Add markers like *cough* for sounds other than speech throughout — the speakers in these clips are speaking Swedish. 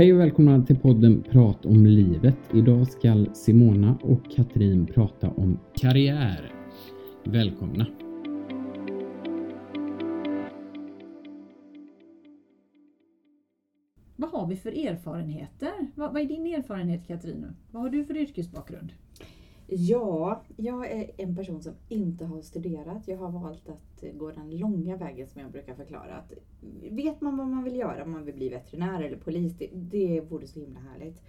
Hej och välkomna till podden Prat om livet. Idag ska Simona och Katrin prata om karriär. Välkomna! Vad har vi för erfarenheter? Vad, vad är din erfarenhet Katrin? Vad har du för yrkesbakgrund? Ja, jag är en person som inte har studerat. Jag har valt att gå den långa vägen som jag brukar förklara. Att vet man vad man vill göra, om man vill bli veterinär eller polis, det, det vore så himla härligt.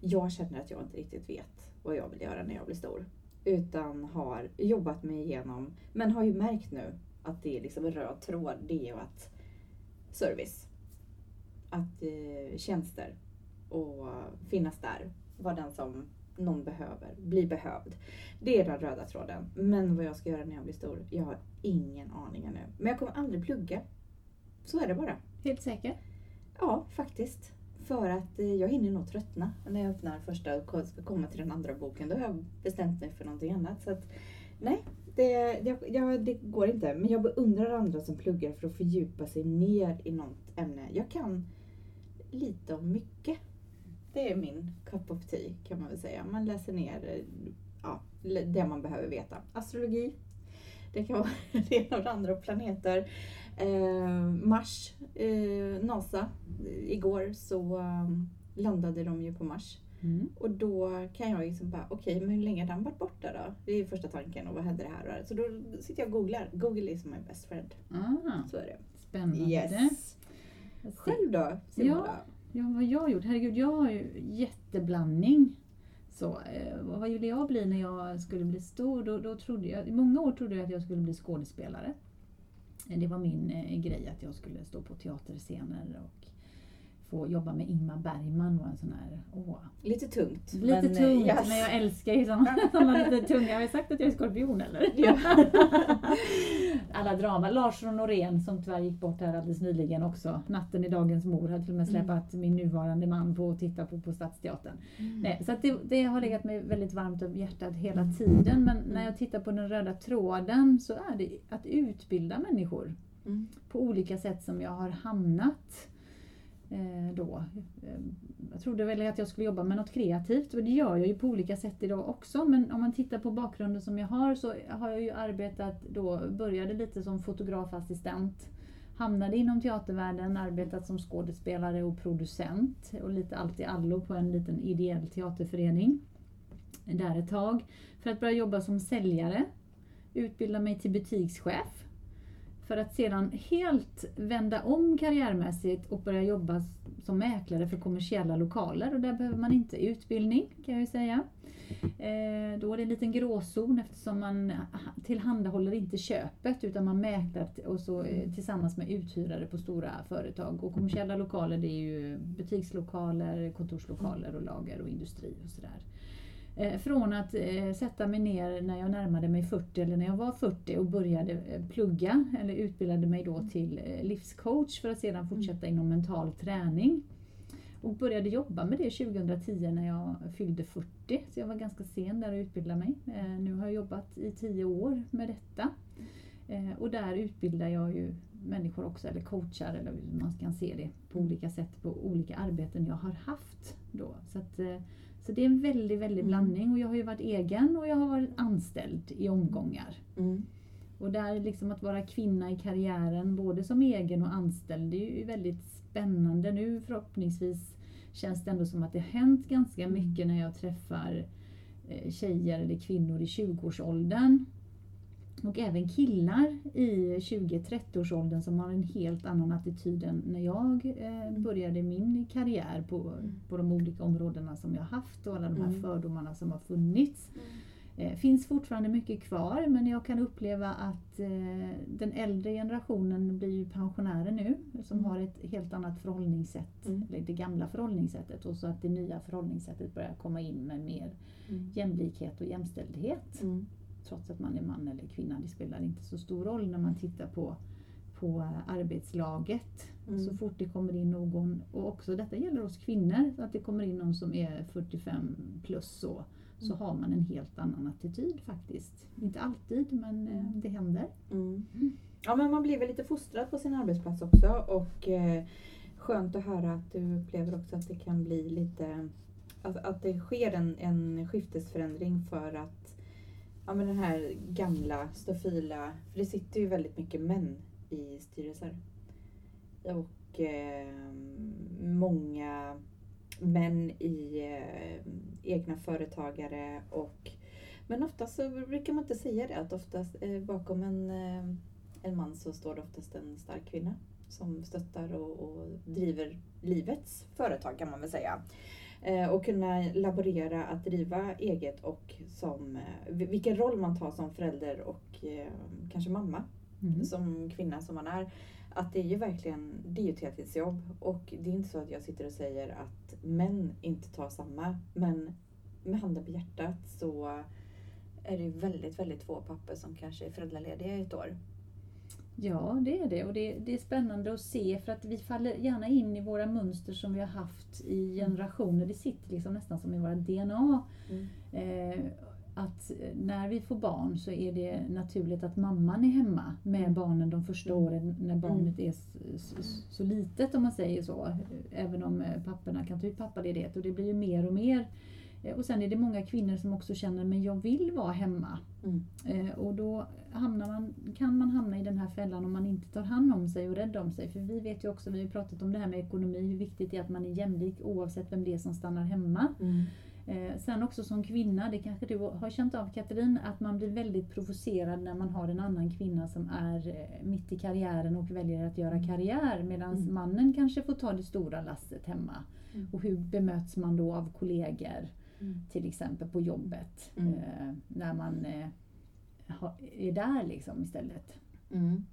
Jag känner att jag inte riktigt vet vad jag vill göra när jag blir stor. Utan har jobbat mig igenom, men har ju märkt nu att det är liksom en röd tråd, det är ju att service. Att eh, tjänster och finnas där, vara den som någon behöver, bli behövd. Det är den röda tråden. Men vad jag ska göra när jag blir stor, jag har ingen aning ännu. Men jag kommer aldrig plugga. Så är det bara. Helt säker? Ja, faktiskt. För att eh, jag hinner nog tröttna när jag öppnar första och ska komma till den andra boken. Då har jag bestämt mig för någonting annat. Så att, nej, det, det, det går inte. Men jag beundrar andra som pluggar för att fördjupa sig ner i något ämne. Jag kan lite om mycket. Det är min cup of tea kan man väl säga. Man läser ner ja, det man behöver veta. Astrologi, det kan vara *laughs* det ena och det andra, planeter. Eh, Mars, eh, NASA. Igår så um, landade de ju på Mars. Mm. Och då kan jag liksom bara, okej, okay, men hur länge har den varit borta då? Det är första tanken och vad hände det här och här? Så då sitter jag och googlar. Google is my best friend. Ah, så är det. Spännande. Yes. Själv då, Simona? Ja. Ja, vad jag gjort? Herregud, jag har ju jätteblandning. Så, eh, vad ville jag bli när jag skulle bli stor? Då, då trodde jag, I många år trodde jag att jag skulle bli skådespelare. Eh, det var min eh, grej att jag skulle stå på teaterscener och få jobba med Ingmar Bergman var en sån här, åh. Lite tungt. Lite men, eh, tungt, yes. men jag älskar ju sådana, *laughs* sådana lite tunga. Har jag sagt att jag är skorpion eller? Ja. *laughs* Alla drama. Lars von Norén som tyvärr gick bort här alldeles nyligen också. Natten i Dagens Mor hade till och med mm. släpat mm. min nuvarande man på att titta på på Stadsteatern. Mm. Nej, så det, det, har legat mig väldigt varmt om hjärtat hela tiden. Men när jag tittar på den röda tråden så är det att utbilda människor. Mm. På olika sätt som jag har hamnat Eh, då. Eh, jag trodde väl att jag skulle jobba med något kreativt och det gör jag ju på olika sätt idag också. Men om man tittar på bakgrunden som jag har så har jag ju arbetat då, började lite som fotografassistent. Hamnade inom teatervärlden, arbetat som skådespelare och producent och lite allt i allo på en liten ideell teaterförening. Där ett tag. För att börja jobba som säljare, utbilda mig till butikschef för att sedan helt vända om karriärmässigt och börja jobba som mäklare för kommersiella lokaler och där behöver man inte utbildning kan jag ju säga. Eh, då är det en liten gråzon eftersom man tillhandahåller inte köpet utan man mäklar och så, eh, tillsammans med uthyrare på stora företag. Och kommersiella lokaler det är ju butikslokaler, kontorslokaler och lager och industri och sådär. Eh, från att eh, sätta mig ner när jag närmade mig 40 eller när jag var 40 och började eh, plugga eller utbildade mig då till livscoach för att sedan mm. fortsätta inom mental träning. Och började jobba med det 2010 när jag fyllde 40, så jag var ganska sen där att utbilda mig. Nu har jag jobbat i 10 år med detta. Och där utbildar jag ju människor också, eller coachar, eller hur man kan se det på mm. olika sätt på olika arbeten jag har haft. Då. Så att, så det är en väldig, väldig mm. blandning och jag har ju varit egen och jag har varit anställd i omgångar. Mm. Och där liksom att vara kvinna i karriären, både som egen och anställd, det är ju väldigt spännande. Nu förhoppningsvis känns det ändå som att det har hänt ganska mm. mycket när jag träffar eh, tjejer eller kvinnor i 20-årsåldern och även killar i 20-30-årsåldern som har en helt annan attityd än när jag eh, började min karriär på, på de olika områdena som jag haft och alla de här mm. fördomarna som har funnits. Mm. Eh, finns fortfarande mycket kvar men jag kan uppleva att eh, den äldre generationen blir ju pensionärer nu som mm. har ett helt annat förhållningssätt, mm. eller det gamla förhållningssättet och så att det nya förhållningssättet börjar komma in med mer mm. jämlikhet och jämställdhet. Mm trots att man är man eller kvinna. Det spelar inte så stor roll när man tittar på, på arbetslaget. Mm. Så fort det kommer in någon, och också detta gäller oss kvinnor, att det kommer in någon som är 45 plus så, så mm. har man en helt annan attityd faktiskt. Inte alltid men eh, det händer. Mm. Ja men man blir väl lite fostrad på sin arbetsplats också och eh, skönt att höra att du upplever också att det kan bli lite, att, att det sker en, en skiftesförändring för att ja, men den här gamla stofila, för det sitter ju väldigt mycket män i styrelser. Och eh, många män i eh, egna företagare och men oftast så brukar man inte säga det att oftast eh, bakom en, eh, en man så står det oftast en stark kvinna som stöttar och, och driver livets företag kan man väl säga. Eh, och kunna laborera att driva eget och som, eh, vilken roll man tar som förälder och eh, kanske mamma Mm. som kvinna som man är. Att det är ju verkligen, det är ju ett heltidsjobb och det är inte så att jag sitter och säger att män inte tar samma. Men med handen på hjärtat så är det ju väldigt, väldigt få pappor som kanske är föräldralediga i ett år. Ja, det är det. Och det, det är spännande att se för att vi faller gärna in i våra mönster som vi har haft i generationer. Det sitter liksom nästan som i våra DNA. Mm. Eh, att när vi får barn så är det naturligt att mamman är hemma med Mm. barnen de första Mm. åren när barnet är så, så, så litet om man säger så. Även om eh, papporna kan ta ut pappaledighet och det blir ju mer och mer. Eh, Och sen är det många kvinnor som också känner men jag vill vara hemma. Mm. Eh, och då hamnar man, kan man hamna i den här fällan om man inte tar hand om sig och räddar om sig. För vi vet ju också, vi har pratat om det här med ekonomi, hur viktigt det är att man är jämlik oavsett vem det är som stannar hemma. Mm. Eh, sen också som kvinna, det kanske du har känt av Katrin, att man blir väldigt provocerad när man har en annan kvinna som är mitt i karriären och väljer att göra karriär medan Mm. mannen kanske får ta det stora lasset hemma. Mm. Och hur bemöts man då av kollegor? Mm. till exempel på jobbet. Mm. Eh, när man eh, ha, är där liksom istället. Mm.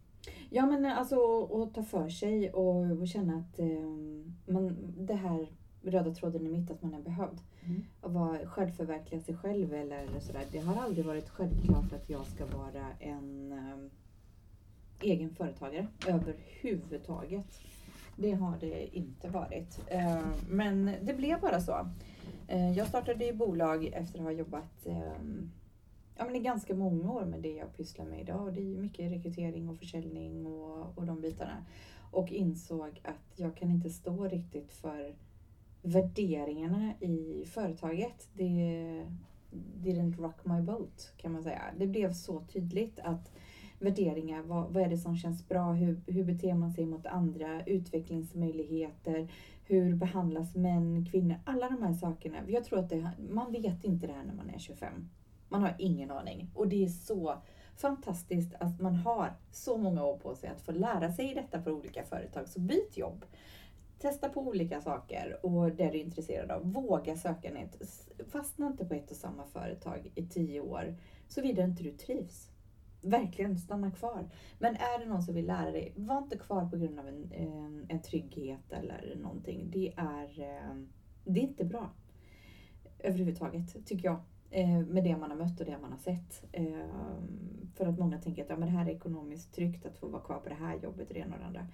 Ja men alltså att ta för sig och, och känna att eh, man, det här röda tråden i mitt, att man är behövd. Mm. Att vara, självförverkliga sig själv eller sådär. Det har aldrig varit självklart att jag ska vara en eh, egen företagare överhuvudtaget. Det har det inte varit. Eh, men det blev bara så. Eh, jag startade ju bolag efter att ha jobbat ehm, ja, men i ganska många år med det jag pysslar med idag. Och det är mycket rekrytering och försäljning och, och de bitarna. Och insåg att jag kan inte stå riktigt för värderingarna i företaget. Det didn't rock my boat kan man säga. Det blev så tydligt att värderingar, vad, vad är det som känns bra, hur, hur beter man sig mot andra, utvecklingsmöjligheter, hur behandlas män, kvinnor, alla de här sakerna. Jag tror att det, man vet inte det här när man är 25. Man har ingen aning. Och det är så fantastiskt att man har så många år på sig att få lära sig detta på olika företag. Så byt jobb. Testa på olika saker och det du är intresserad av. Våga söka nytt. Fastna inte på ett och samma företag i tio år såvida inte du trivs. Verkligen, stanna kvar. Men är det någon som vill lära dig, var inte kvar på grund av en, en, en trygghet eller någonting. Det är, eh, det är inte bra. Överhuvudtaget, tycker jag. Eh, med det man har mött och det man har sett. Eh, för att många tänker att ja, men det här är ekonomiskt tryggt att få vara kvar på det här jobbet och det ena och det andra.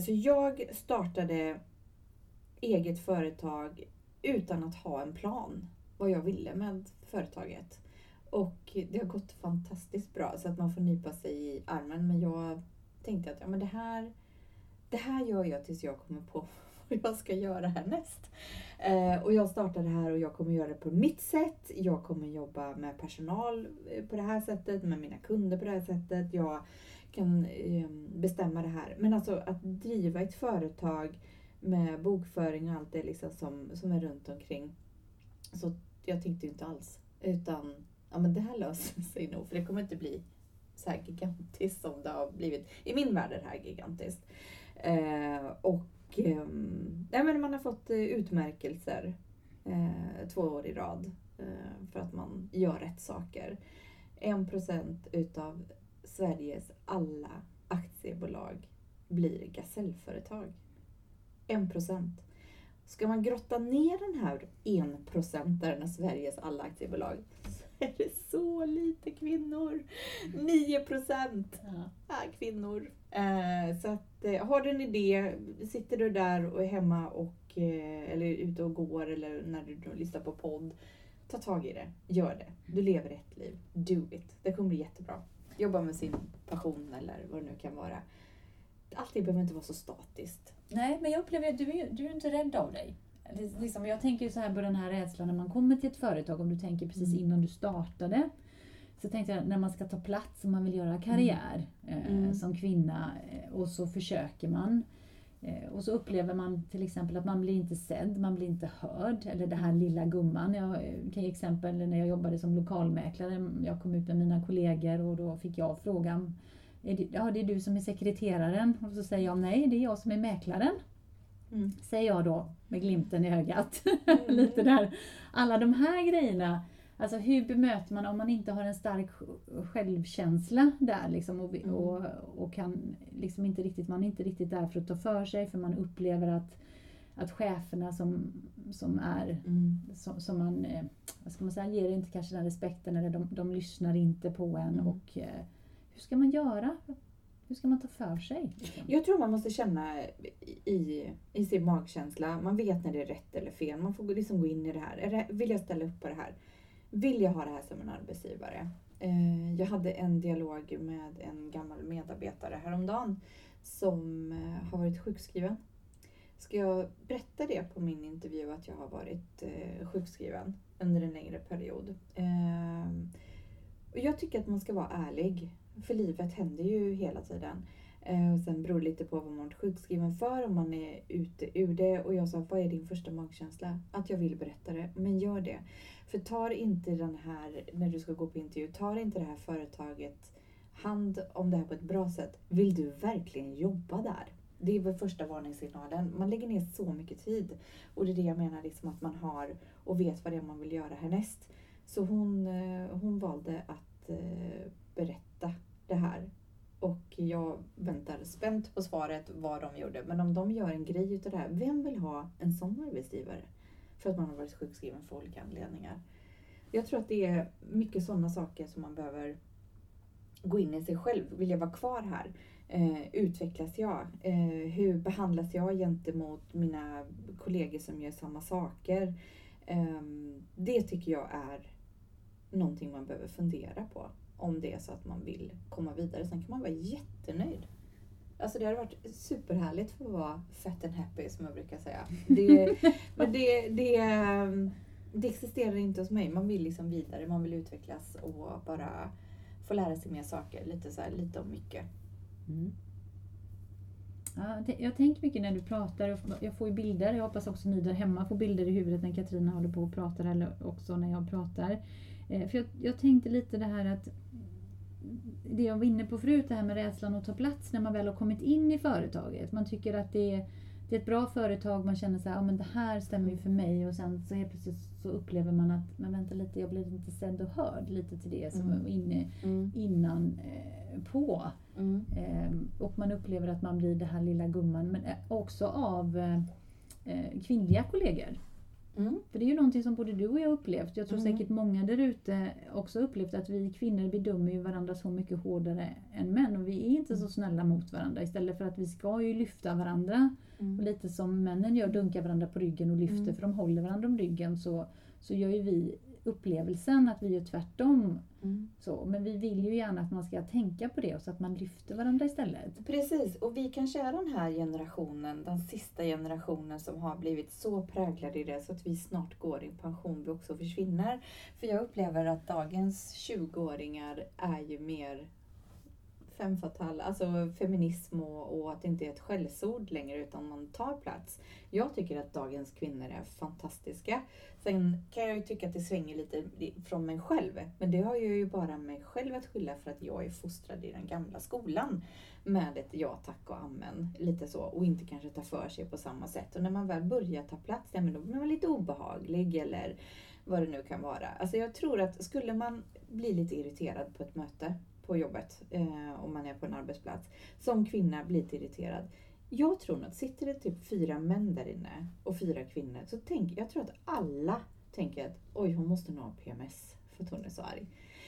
Så jag startade eget företag utan att ha en plan vad jag ville med företaget. Och det har gått fantastiskt bra så att man får nypa sig i armen. Men jag tänkte att ja, men det, här, det här gör jag tills jag kommer på *laughs* vad jag ska göra härnäst. Eh, och jag startar det här och jag kommer göra det på mitt sätt. Jag kommer jobba med personal eh, på det här sättet, med mina kunder på det här sättet. Jag kan eh, bestämma det här. Men alltså att driva ett företag med bokföring och allt det liksom som, som är runt omkring. Så jag tänkte inte alls. Utan ja, men det här löser *laughs* sig nog. För det kommer inte bli så här gigantiskt som det har blivit. I min värld är det här gigantiskt. Eh, och eh, men man har fått eh, utmärkelser eh, två år i rad eh, för att man gör rätt saker. En procent utav Sveriges alla aktiebolag blir gasellföretag. En procent. Ska man grotta ner den här enprocentaren av Sveriges alla aktiebolag *laughs* är det så lite kvinnor. 9 procent Ja. är kvinnor. Eh, så att eh, har du en idé, sitter du där och är hemma och eh, eller ute och går eller när du då lyssnar på podd. Ta tag i det, gör det. Du lever ett liv. Do it. Det kommer bli jättebra. Jobba med sin passion eller vad det nu kan vara. allting behöver inte vara så statiskt. Nej, men jag upplever att du är, du är inte rädd av dig. Liksom, jag tänker ju så här på den här rädslan när man kommer till ett företag, om du tänker precis Mm. innan du startade. Så tänkte jag när man ska ta plats och man vill göra karriär eh, Mm. som kvinna eh, och så försöker man. Eh, och så upplever man till exempel att man blir inte sedd, man blir inte hörd. Eller det här lilla gumman. Jag eh, kan ge exempel när jag jobbade som lokalmäklare. Jag kom ut med mina kollegor och då fick jag frågan är det, ja, det är du som är sekreteraren. Och så säger jag nej, det är jag som är mäklaren. Mm. Säger jag då med glimten i ögat. Mm. *laughs* Lite där. Alla de här grejerna. Alltså hur bemöter man om man inte har en stark sj- självkänsla där liksom och, Mm. och, och kan liksom inte riktigt, man är inte riktigt där för att ta för sig för man upplever att, att cheferna som, som är Mm. som, som man, eh, vad ska man säga, ger inte kanske den respekten eller de, de lyssnar inte på en Mm. och eh, hur ska man göra? Hur ska man ta för sig? Liksom? Jag tror man måste känna i, i sin magkänsla. Man vet när det är rätt eller fel. Man får liksom gå in i det här. Är det, vill jag ställa upp på det här? Vill jag ha det här som en arbetsgivare? Eh, jag hade en dialog med en gammal medarbetare häromdagen som eh, har varit sjukskriven. Ska jag berätta det på min intervju att jag har varit eh, sjukskriven under en längre period? Jag tycker att man ska vara ärlig. För livet händer ju hela tiden. Eh, och sen beror det lite på vad man varit sjukskriven för, om man är ute ur det. Och jag sa, vad är din första magkänsla? Att jag vill berätta det. Men gör det. För tar inte den här, när du ska gå på intervju, tar inte det här företaget hand om det här på ett bra sätt. Vill du verkligen jobba där? Det är väl första varningssignalen. Man lägger ner så mycket tid. Och det är det jag menar, liksom att man har och vet vad det är man vill göra härnäst. Så hon, eh, hon valde att eh, berätta det här. Och jag väntar spänt på svaret vad de gjorde. Men om de gör en grej utav det här, vem vill ha en sån arbetsgivare? För att man har varit sjukskriven för olika anledningar. Jag tror att det är mycket sådana saker som man behöver gå in i sig själv. Vill jag vara kvar här? Eh, utvecklas jag? Eh, hur behandlas jag gentemot mina kollegor som gör samma saker? Eh, det tycker jag är någonting man behöver fundera på. Om det är så att man vill komma vidare. Sen kan man vara jättenöjd. Alltså det hade varit superhärligt för att vara fat and happy som jag brukar säga. Det, *laughs* men det, det, det existerar inte hos mig. Man vill liksom vidare, man vill utvecklas och bara få lära sig mer saker. Lite, så här, lite om mycket. Mm. Ja, jag tänker mycket när du pratar, jag får ju bilder, jag hoppas också ni där hemma får bilder i huvudet när Katarina håller på och pratar eller också när jag pratar. Eh, För jag, jag tänkte lite det här att det jag var inne på förut, det här med rädslan att ta plats när man väl har kommit in i företaget. Man tycker att det är, det är ett bra företag, man känner så här, ja men det här stämmer ju för mig och sen så helt plötsligt så upplever man att, men vänta lite, jag blir inte sedd och hörd lite till det som Mm. var inne innan eh, på. Ehm, och man upplever att man blir det här lilla gumman, men eh, också av eh, eh, kvinnliga kollegor. Mm. För det är ju någonting som både du och jag upplevt. Jag tror Mm. säkert många där ute också upplevt att vi kvinnor bedömer ju varandra så mycket hårdare än män. Och vi är inte så snälla mot varandra. Istället för att vi ska ju lyfta varandra. Mm. Och lite som männen gör, dunkar varandra på ryggen och lyfter Mm. för de håller varandra om ryggen. Så, så gör ju vi upplevelsen att vi gör tvärtom. Mm. Så, men vi vill ju gärna att man ska tänka på det och så att man lyfter varandra istället. Precis, och vi kanske är den här generationen, den sista generationen som har blivit så präglade i det så att vi snart går i pension, vi också försvinner. För jag upplever att dagens 20-åringar är ju mer femme alltså feminism och, och att det inte är ett skällsord längre utan man tar plats. Jag tycker att dagens kvinnor är fantastiska. Sen kan jag ju tycka att det svänger lite från mig själv. Men det har jag ju bara mig själv att skylla för att jag är fostrad i den gamla skolan med ett ja tack och amen. Lite så. Och inte kanske ta för sig på samma sätt. Och när man väl börjar ta plats, ja, men då blir man lite obehaglig eller vad det nu kan vara. Alltså jag tror att skulle man bli lite irriterad på ett möte på jobbet, eh, om man är på en arbetsplats, som kvinna blir lite irriterad. Jag tror nog att sitter det typ fyra män där inne och fyra kvinnor, så tänk, jag tror att alla tänker att oj, hon måste nog ha PMS för att hon är så arg.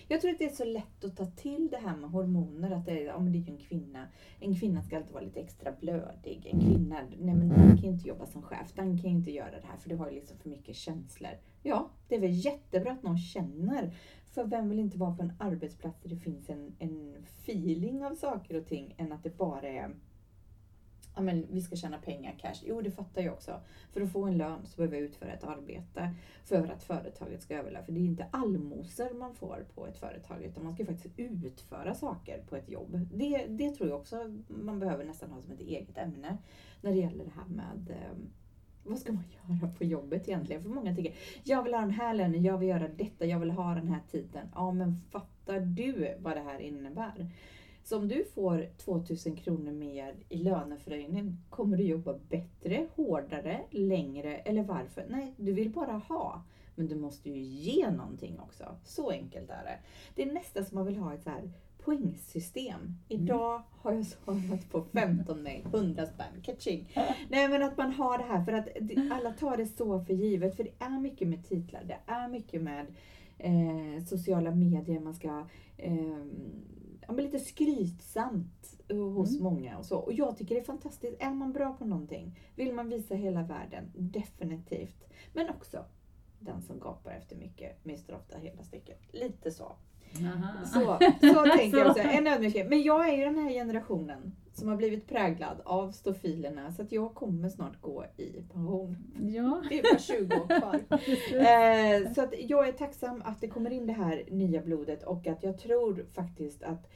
Jag tror att det är så lätt att ta till det här med hormoner, att det är, ja, men det är ju en kvinna. En kvinna ska alltid vara lite extra blödig. En kvinna, nej men den kan ju inte jobba som chef, den kan ju inte göra det här för det har ju liksom för mycket känslor. Ja, det är väl jättebra att någon känner. För vem vill inte vara på en arbetsplats där det finns en, en feeling av saker och ting än att det bara är ja, men vi ska tjäna pengar, cash. Jo, det fattar jag också. För att få en lön så behöver jag utföra ett arbete för att företaget ska överleva. För det är inte allmosor man får på ett företag utan man ska faktiskt utföra saker på ett jobb. Det, det tror jag också man behöver nästan ha som ett eget ämne när det gäller det här med eh, vad ska man göra på jobbet egentligen? För många tänker, jag vill ha den här lönen, jag vill göra detta, jag vill ha den här titeln. Ja, men fattar du vad det här innebär? Så om du får 2000 kronor mer i löneförhöjning, kommer du jobba bättre, hårdare, längre eller varför? Nej, du vill bara ha. Men du måste ju ge någonting också. Så enkelt är det. Det är nästan som man vill ha ett så här poängsystem. Idag har jag svarat på 15 nej, 100 spänn, catching. Nej men att man har det här för att alla tar det så för givet. För det är mycket med titlar, det är mycket med eh, sociala medier, man ska eh, ja, men lite skrytsamt hos mm. många och så. Och jag tycker det är fantastiskt. Är man bra på någonting, vill man visa hela världen, definitivt. Men också den som gapar efter mycket mister ofta hela stycket. Lite så. Så, så *laughs* tänker jag också. En ödmjukhet. Men jag är ju den här generationen som har blivit präglad av stofilerna så att jag kommer snart gå i pension. Ja. Det är bara 20 år kvar. *laughs* eh, så att jag är tacksam att det kommer in det här nya blodet och att jag tror faktiskt att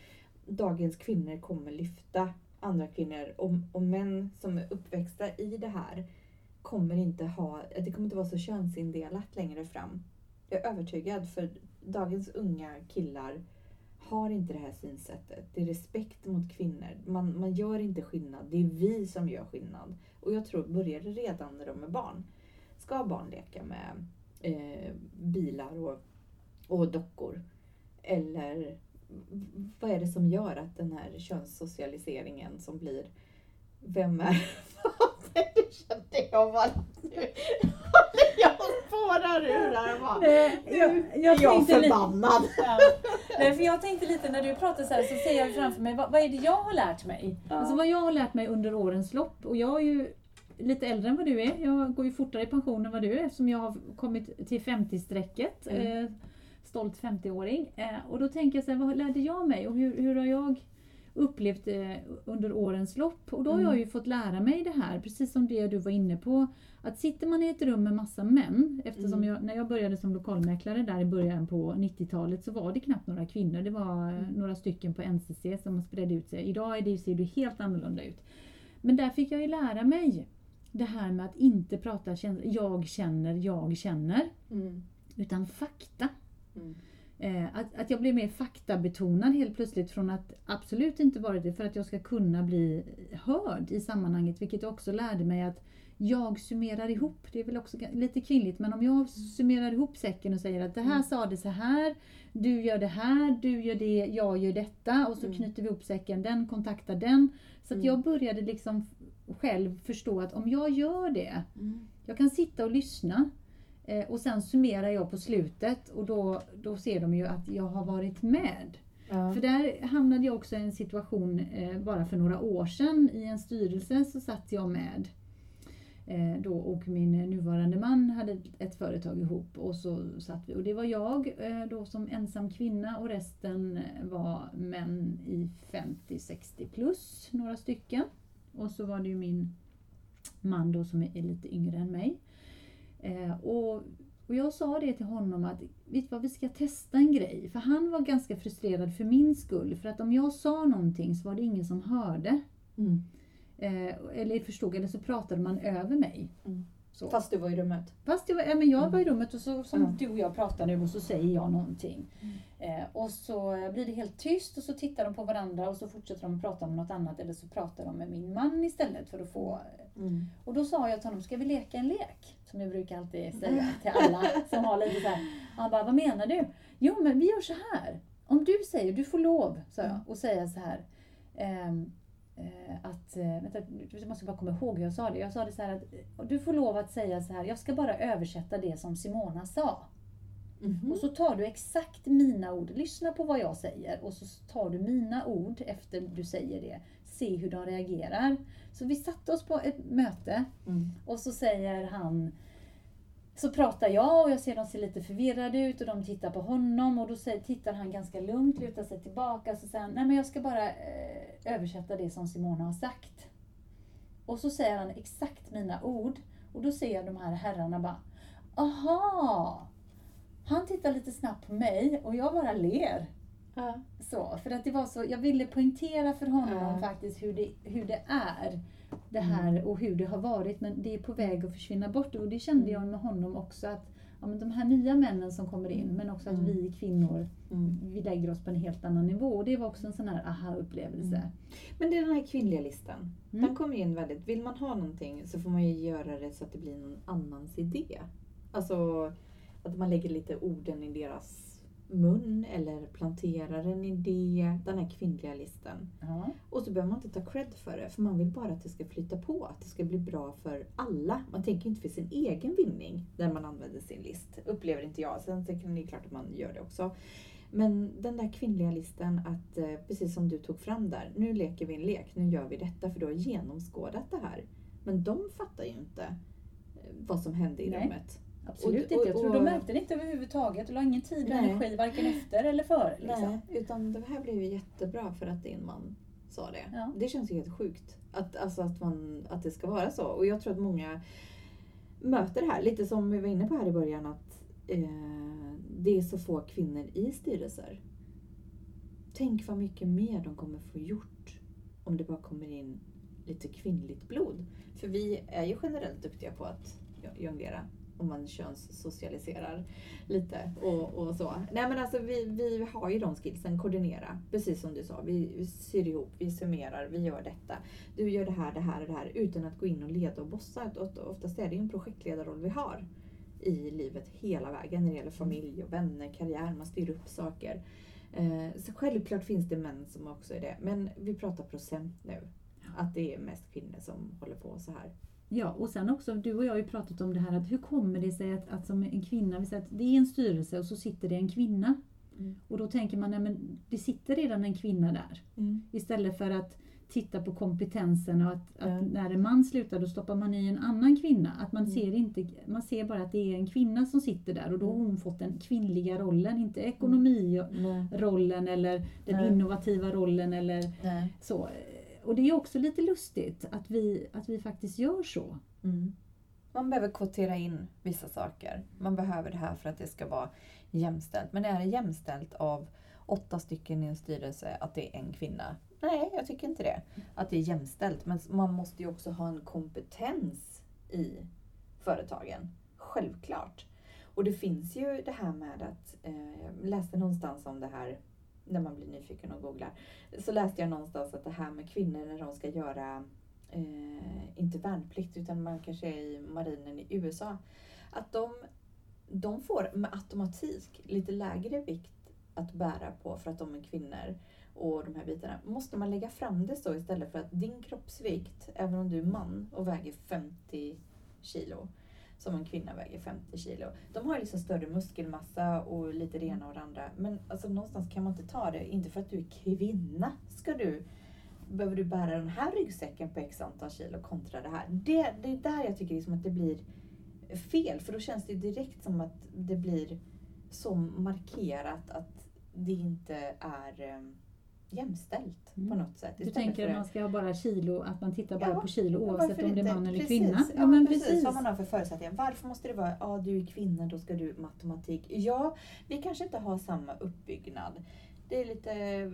dagens kvinnor kommer lyfta andra kvinnor och, och män som är uppväxta i det här kommer inte ha, det kommer inte vara så könsindelat längre fram. Jag är övertygad för dagens unga killar har inte det här synsättet. Det är respekt mot kvinnor. Man, man gör inte skillnad. Det är vi som gör skillnad. Och jag tror börjar det redan när de är barn. Ska barn leka med eh, bilar och, och dockor? Eller vad är det som gör att den här könssocialiseringen som blir Vem är... *laughs* det kände jag bara nu spårar ur här bara. jag, jag, jag förbannad. Ja. Nej, för jag tänkte lite när du pratar så här så ser jag framför mig, vad, vad är det jag har lärt mig? Ja. Alltså vad jag har lärt mig under årens lopp. Och jag är ju lite äldre än vad du är. Jag går ju fortare i pension än vad du är eftersom jag har kommit till 50-strecket. Mm. Eh, stolt 50-åring. Eh, och då tänker jag så här, vad lärde jag mig och hur, hur har jag upplevt eh, under årens lopp. Och då har jag ju fått lära mig det här, precis som det du var inne på. Att sitter man i ett rum med massa män, eftersom mm. jag, när jag började som lokalmäklare där i början på 90-talet så var det knappt några kvinnor. Det var mm. några stycken på NCC som spred ut sig. Idag är det, ser det helt annorlunda ut. Men där fick jag ju lära mig det här med att inte prata jag känner, jag känner. Mm. Utan fakta. Mm. Eh, att, att jag blev mer faktabetonad helt plötsligt från att absolut inte vara det för att jag ska kunna bli hörd i sammanhanget. Vilket också lärde mig att jag summerar ihop, det är väl också lite kvinnligt, men om jag summerar ihop säcken och säger att det här mm. sa det så här, du gör det här, du gör det, jag gör detta och så mm. knyter vi ihop säcken, den kontaktar den. Så att mm. jag började liksom själv förstå att om jag gör det, mm. jag kan sitta och lyssna och sen summerar jag på slutet och då, då ser de ju att jag har varit med. Ja. För där hamnade jag också i en situation eh, bara för några år sedan. I en styrelse så satt jag med eh, då och min nuvarande man hade ett företag ihop och så satt vi. Och det var jag eh, då som ensam kvinna och resten var män i 50-60 plus, några stycken. Och så var det ju min man då som är lite yngre än mig. Eh, och, och jag sa det till honom att, vet du vad, vi ska testa en grej. För han var ganska frustrerad för min skull. För att om jag sa någonting så var det ingen som hörde. Mm. Eh, eller förstod, eller så pratade man över mig. Mm. Fast du var i rummet? Fast jag var, ja, men jag mm. var i rummet och så som mm. du och jag pratar nu och så säger jag någonting. Mm. Eh, och så blir det helt tyst och så tittar de på varandra och så fortsätter de prata om något annat eller så pratar de med min man istället för att få... Mm. Och då sa jag till honom, ska vi leka en lek? Som jag brukar alltid säga till alla som har lite så här. Han bara, vad menar du? Jo men vi gör så här. Om du säger, du får lov, sa jag, och säga så här. Um, Eh, att, eh, vänta, jag måste bara komma ihåg hur jag sa det. Jag sa det så här att du får lov att säga så här, jag ska bara översätta det som Simona sa. Mm. Och så tar du exakt mina ord, lyssna på vad jag säger och så tar du mina ord efter du säger det. Se hur de reagerar. Så vi satte oss på ett möte mm. och så säger han så pratar jag och jag ser dem se lite förvirrade ut och de tittar på honom och då tittar han ganska lugnt, lutar sig tillbaka och så säger han, nej men jag ska bara eh, översätta det som Simona har sagt. Och så säger han exakt mina ord. Och då ser jag de här herrarna bara, aha! Han tittar lite snabbt på mig och jag bara ler. Ja. Så, för att det var så, jag ville poängtera för honom Ja. faktiskt hur det, hur det är. Det här och hur det har varit men det är på väg att försvinna bort och det kände jag med honom också att ja, men de här nya männen som kommer in men också att Mm. vi kvinnor Mm. vi lägger oss på en helt annan nivå och det var också en sån här aha-upplevelse. Mm. Men det är den här kvinnliga listan. Mm. Den kommer in väldigt, vill man ha någonting så får man ju göra det så att det blir någon annans idé. Alltså att man lägger lite orden i deras mun eller planterar en idé, den här kvinnliga listan. Ja. Och så behöver man inte ta cred för det, för man vill bara att det ska flyta på, att det ska bli bra för alla. Man tänker inte för sin egen vinning när man använder sin list, upplever inte jag. Sen det är klart att man gör det också. Men den där kvinnliga listan att, eh, precis som du tog fram där, nu leker vi en lek, nu gör vi detta för du har genomskådat det här. Men de fattar ju inte eh, vad som hände i Nej. rummet. Absolut Och- inte. Jag och- tror de och- märkte det inte överhuvudtaget. De la ingen tid och energi varken efter eller före. Liksom. Nej, utan det här blev ju jättebra för att din man sa det. Ja. Det känns ju helt sjukt att, alltså att, man, att det ska vara så. Och jag tror att många möter det här, lite som vi var inne på här i början, att eh, det är så få kvinnor i styrelser. Tänk vad mycket mer de kommer få gjort om det bara kommer in lite kvinnligt blod. För vi är ju generellt duktiga på att jonglera om man könssocialiserar lite och, och så. Nej men alltså vi, vi har ju de skillsen, koordinera, precis som du sa. Vi syr ihop, vi summerar, vi gör detta. Du gör det här, det här och det här utan att gå in och leda och bossa. Ofta- Oftast är det ju en projektledarroll vi har i livet hela vägen när det gäller familj och vänner, karriär, man styr upp saker. Eh, så självklart finns det män som också är det, men vi pratar procent nu. Att det är mest kvinnor som håller på så här. Ja, och sen också, du och jag har ju pratat om det här att hur kommer det sig att, att som en kvinna, vi säger att det är en styrelse och så sitter det en kvinna. Mm. Och då tänker man, nej men det sitter redan en kvinna där. Mm. Istället för att titta på kompetensen och att, att Ja. när en man slutar då stoppar man i en annan kvinna. Att man, Mm. ser inte, man ser bara att det är en kvinna som sitter där och då har Mm. hon fått den kvinnliga rollen, inte ekonomirollen eller den innovativa rollen eller så. Och det är också lite lustigt att vi, att vi faktiskt gör så. Mm. Man behöver kvotera in vissa saker. Man behöver det här för att det ska vara jämställt. Men är det jämställt av åtta stycken i en styrelse att det är en kvinna? Nej, jag tycker inte det. Att det är jämställt. Men man måste ju också ha en kompetens i företagen. Självklart. Och det finns ju det här med att, eh, jag läste någonstans om det här när man blir nyfiken och googlar. Så läste jag någonstans att det här med kvinnor när de ska göra eh, inte värnplikt utan man kanske är i marinen i USA. Att de, de får med automatik lite lägre vikt att bära på för att de är kvinnor och de här bitarna. Måste man lägga fram det så istället för att din kroppsvikt, även om du är man och väger 50 kilo, som en kvinna väger 50 kilo. De har ju liksom större muskelmassa och lite det ena och det andra. Men alltså någonstans kan man inte ta det, inte för att du är kvinna ska du behöver du bära den här ryggsäcken på x antal kilo kontra det här. Det, det är där jag tycker liksom att det blir fel. För då känns det direkt som att det blir så markerat att det inte är ehm, jämställt Mm. på något sätt. Du tänker att man ska ha bara kilo, att man tittar bara Ja, på kilo Ja, oavsett om det är man eller Precis. kvinna. Ja, men precis. Vad man har för förutsättningar. Varför måste det vara, ja du är kvinna, då ska du matematik. Ja, vi kanske inte har samma uppbyggnad. Det är lite,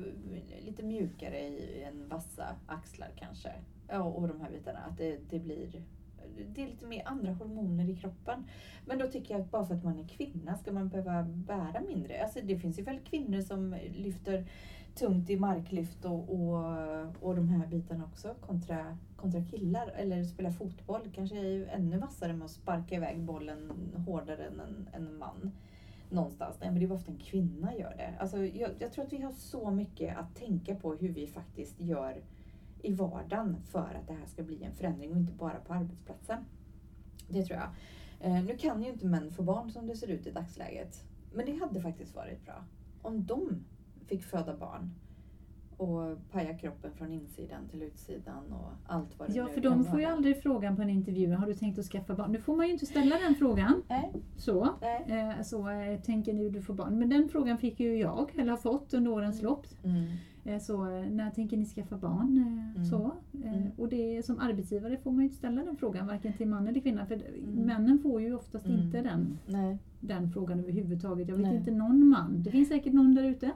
lite mjukare i en vassa axlar kanske. Ja, och de här bitarna. Att det, det blir det är lite mer andra hormoner i kroppen. Men då tycker jag att bara för att man är kvinna ska man behöva bära mindre. Alltså det finns ju väl kvinnor som lyfter tungt i marklyft och, och, och de här bitarna också kontra, kontra killar. Eller spela fotboll, kanske är ju ännu vassare med att sparka iväg bollen hårdare än en, en man. Någonstans. Nej men det är bara för att en kvinna gör det. Alltså, jag, jag tror att vi har så mycket att tänka på hur vi faktiskt gör i vardagen för att det här ska bli en förändring och inte bara på arbetsplatsen. Det tror jag. Eh, nu kan ju inte män få barn som det ser ut i dagsläget. Men det hade faktiskt varit bra om de fick föda barn och paja kroppen från insidan till utsidan och allt vad det Ja, för de får ju vara. aldrig frågan på en intervju, har du tänkt att skaffa barn? Nu får man ju inte ställa den frågan. Nej, Så, nej. eh, så eh, tänker ni du får barn? Men den frågan fick ju jag, eller har fått under årens lopp. Mm. Eh, Så när tänker ni skaffa barn? Mm. Så. Mm. Och det, som arbetsgivare får man ju inte ställa den frågan, varken till man eller kvinna. För Mm. männen får ju oftast Mm. inte den, Nej. den frågan överhuvudtaget. Jag vet inte någon man, det finns säkert någon där ute.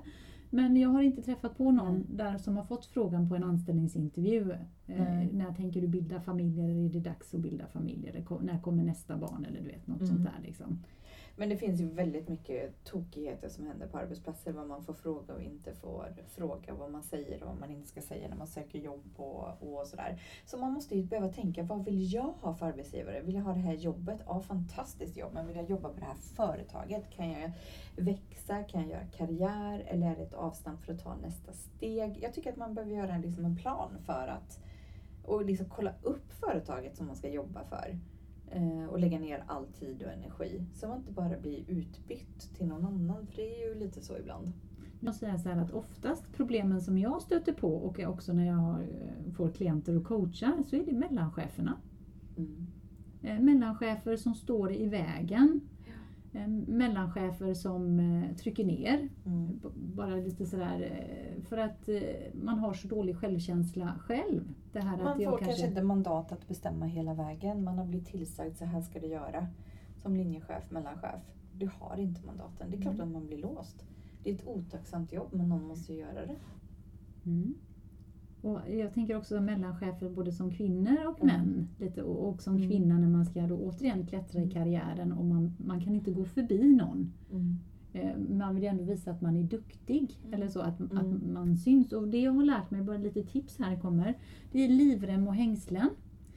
Men jag har inte träffat på någon Nej. där som har fått frågan på en anställningsintervju. Eh, när tänker du bilda familj eller är det dags att bilda familj? Eller när kommer nästa barn? Eller du vet, något Mm. sånt där. Liksom. Men det finns ju väldigt mycket tokigheter som händer på arbetsplatser. Vad man får fråga och inte får fråga. Vad man säger och vad man inte ska säga när man söker jobb och, och sådär. Så man måste ju behöva tänka, vad vill jag ha för arbetsgivare? Vill jag ha det här jobbet? Ja, fantastiskt jobb. Men vill jag jobba på det här företaget? Kan jag växa? Kan jag göra karriär? Eller är det ett avstamp för att ta nästa steg? Jag tycker att man behöver göra liksom en plan för att och liksom kolla upp företaget som man ska jobba för. Eh, och lägga ner all tid och energi. Så man inte bara blir utbytt till någon annan. För det är ju lite så ibland. Jag säger så här att oftast problemen som jag stöter på och också när jag eh, får klienter och coachar så är det mellancheferna. Mm. Eh, mellanchefer som står i vägen. Eh, mellanchefer som eh, trycker ner. Mm. Bara lite sådär eh, för att man har så dålig självkänsla själv. Det här Man att får kanske inte mandat att bestämma hela vägen. Man har blivit tillsagd så här ska du göra. Som linjechef, mellanchef. Du har inte mandaten. Det är klart Mm. att man blir låst. Det är ett otacksamt jobb men någon måste göra det. Mm. Och jag tänker också mellanchefer både som kvinnor och Mm. män. Lite, och, och som Mm. kvinna när man ska då återigen klättra i Mm. karriären och man, man kan inte gå förbi någon. Mm. Eh, Man vill ju ändå visa att man är duktig. Mm. Eller så, att, Mm. att man syns. Och det jag har lärt mig, bara lite tips här kommer. Det är livrem och hängslen.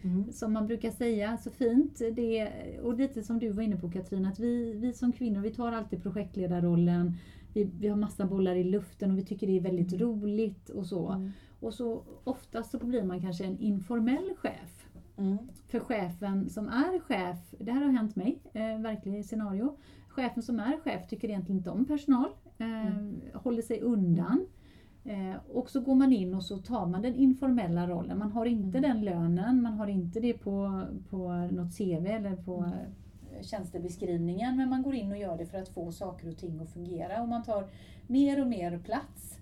Mm. Som man brukar säga så fint. Det och lite som du var inne på Katrin, att vi, vi som kvinnor vi tar alltid projektledarrollen. Vi, vi har massa bollar i luften och vi tycker det är väldigt Mm. roligt och så. Och så oftast så blir man kanske en informell chef. Mm. För chefen som är chef, det här har hänt mig, eh, verkligt scenario. Chefen som är chef tycker egentligen inte om personal, eh, Mm. håller sig undan. Eh, och så går man in och så tar man den informella rollen. Man har inte Mm. den lönen, man har inte det på, på något CV eller på Mm. tjänstebeskrivningen. Men man går in och gör det för att få saker och ting att fungera. Och man tar mer och mer plats.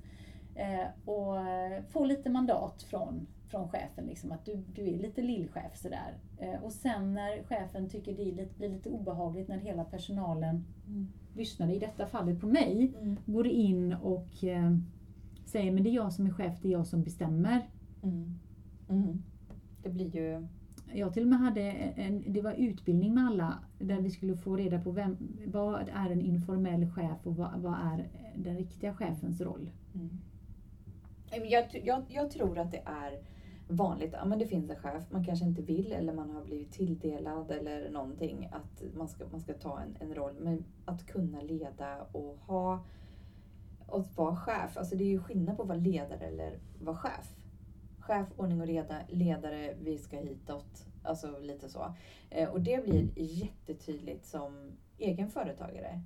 Eh, och eh, får lite mandat från, från chefen. Liksom, att du, du är lite lillchef sådär. Eh, och sen när chefen tycker det lite, blir lite obehagligt när hela personalen Mm. lyssnar, i detta fallet på mig, Mm. går in och eh, säger men det är jag som är chef, det är jag som bestämmer. Mm. Mm. Det blir ju... Jag till och med hade en, det var utbildning med alla där vi skulle få reda på vem, vad är en informell chef och vad, vad är den riktiga chefens roll. Mm. Jag, jag, jag tror att det är vanligt, ja men det finns en chef, man kanske inte vill eller man har blivit tilldelad eller någonting att man ska, man ska ta en, en roll. Men att kunna leda och ha och vara chef, alltså det är ju skillnad på att vara ledare eller vara chef. Chef, ordning och reda, ledare, vi ska hitåt. Alltså lite så. Eh, och det blir jättetydligt som egen företagare.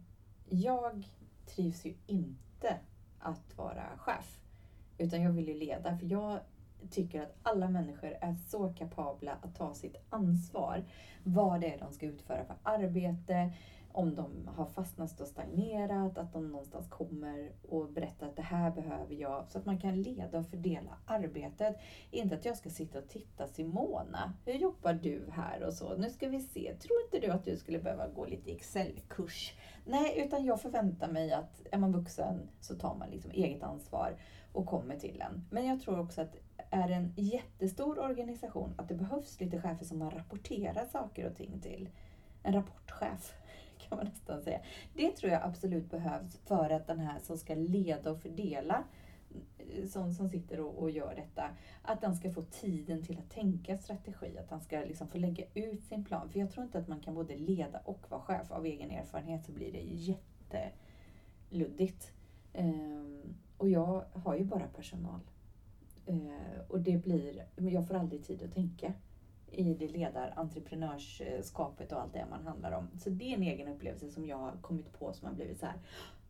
Jag trivs ju inte att vara chef. Utan jag vill ju leda. För jag tycker att alla människor är så kapabla att ta sitt ansvar. Vad det är de ska utföra för arbete. Om de har fastnat och stagnerat. Att de någonstans kommer och berättar att det här behöver jag. Så att man kan leda och fördela arbetet. Inte att jag ska sitta och titta Simona. Hur jobbar du här och så? Nu ska vi se. Tror inte du att du skulle behöva gå lite Excel-kurs? Nej, utan jag förväntar mig att är man vuxen så tar man liksom eget ansvar och kommer till en. Men jag tror också att är det en jättestor organisation att det behövs lite chefer som man rapporterar saker och ting till. En rapportchef *laughs* kan man nästan säga. Det tror jag absolut behövs för att den här som ska leda och fördela eh, som, som sitter och, och gör detta, att den ska få tiden till att tänka strategi, att han ska liksom få lägga ut sin plan. För jag tror inte att man kan både leda och vara chef. Av egen erfarenhet så blir det jätteluddigt. Um, och jag har ju bara personal. Eh, och det blir, men jag får aldrig tid att tänka i det ledarentreprenörskapet och allt det man handlar om. Så det är en egen upplevelse som jag har kommit på som har blivit så här. Ah,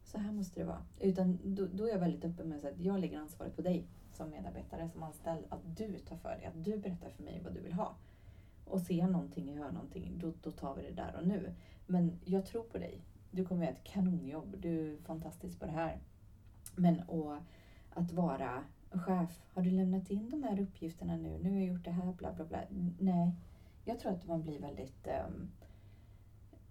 så här måste det vara. Utan då, då är jag väldigt öppen med att jag lägger ansvaret på dig som medarbetare, som anställd. Att du tar för dig, att du berättar för mig vad du vill ha. Och ser jag någonting, jag hör någonting, då, då tar vi det där och nu. Men jag tror på dig. Du kommer göra ett kanonjobb. Du är fantastisk på det här. Men och, att vara chef. Har du lämnat in de här uppgifterna nu? Nu har jag gjort det här, bla bla bla. Nej, jag tror att man blir väldigt um,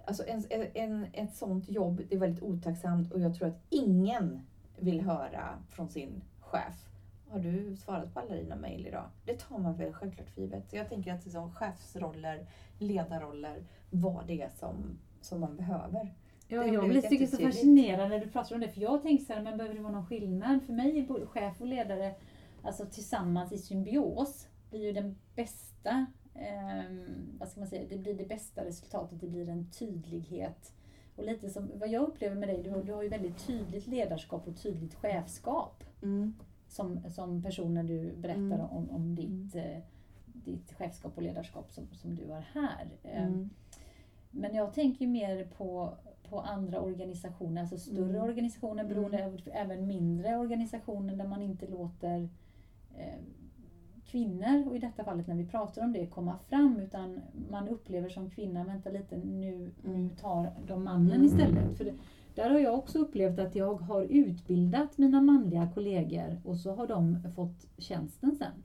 Alltså en, en, ett sånt jobb, det är väldigt otacksamt och jag tror att ingen vill höra från sin chef. Har du svarat på alla dina mejl idag? Det tar man väl självklart för givet. Så jag tänker att liksom chefsroller, ledarroller, vad det är som, som man behöver. Ja, jag blir tycker så fascinerad när du pratar om det, för jag tänker så här, men behöver det vara någon skillnad? För mig är chef och ledare, alltså tillsammans i symbios, blir ju den bästa eh, vad ska man säga, det blir det bästa resultatet, det blir en tydlighet. Och lite som vad jag upplever med dig, du har, du har ju väldigt tydligt ledarskap och tydligt chefskap. Mm. Som, som person när du berättar mm. om, om ditt, mm. eh, ditt chefskap och ledarskap som, som du har här. Eh, men jag tänker mer på, på andra organisationer, alltså större mm. organisationer beroende mm. även mindre organisationer där man inte låter eh, kvinnor, och i detta fallet när vi pratar om det, komma fram utan man upplever som kvinna, vänta lite nu, nu mm. tar de mannen mm. istället. För det, där har jag också upplevt att jag har utbildat mina manliga kollegor och så har de fått tjänsten sen.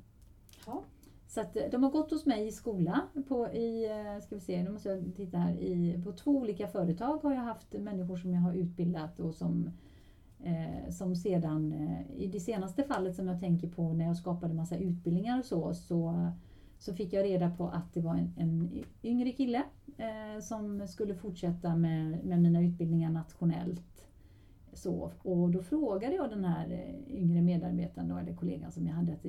Ja. Så att eh, de har gått hos mig i skola, på, i, eh, ska vi se, nu måste jag titta här, i, på två olika företag har jag haft människor som jag har utbildat och som Eh, som sedan, eh, i det senaste fallet som jag tänker på när jag skapade massa utbildningar och så, så, så fick jag reda på att det var en, en yngre kille eh, som skulle fortsätta med, med mina utbildningar nationellt. Så, och då frågade jag den här eh, yngre medarbetaren då, eller kollegan som jag hade att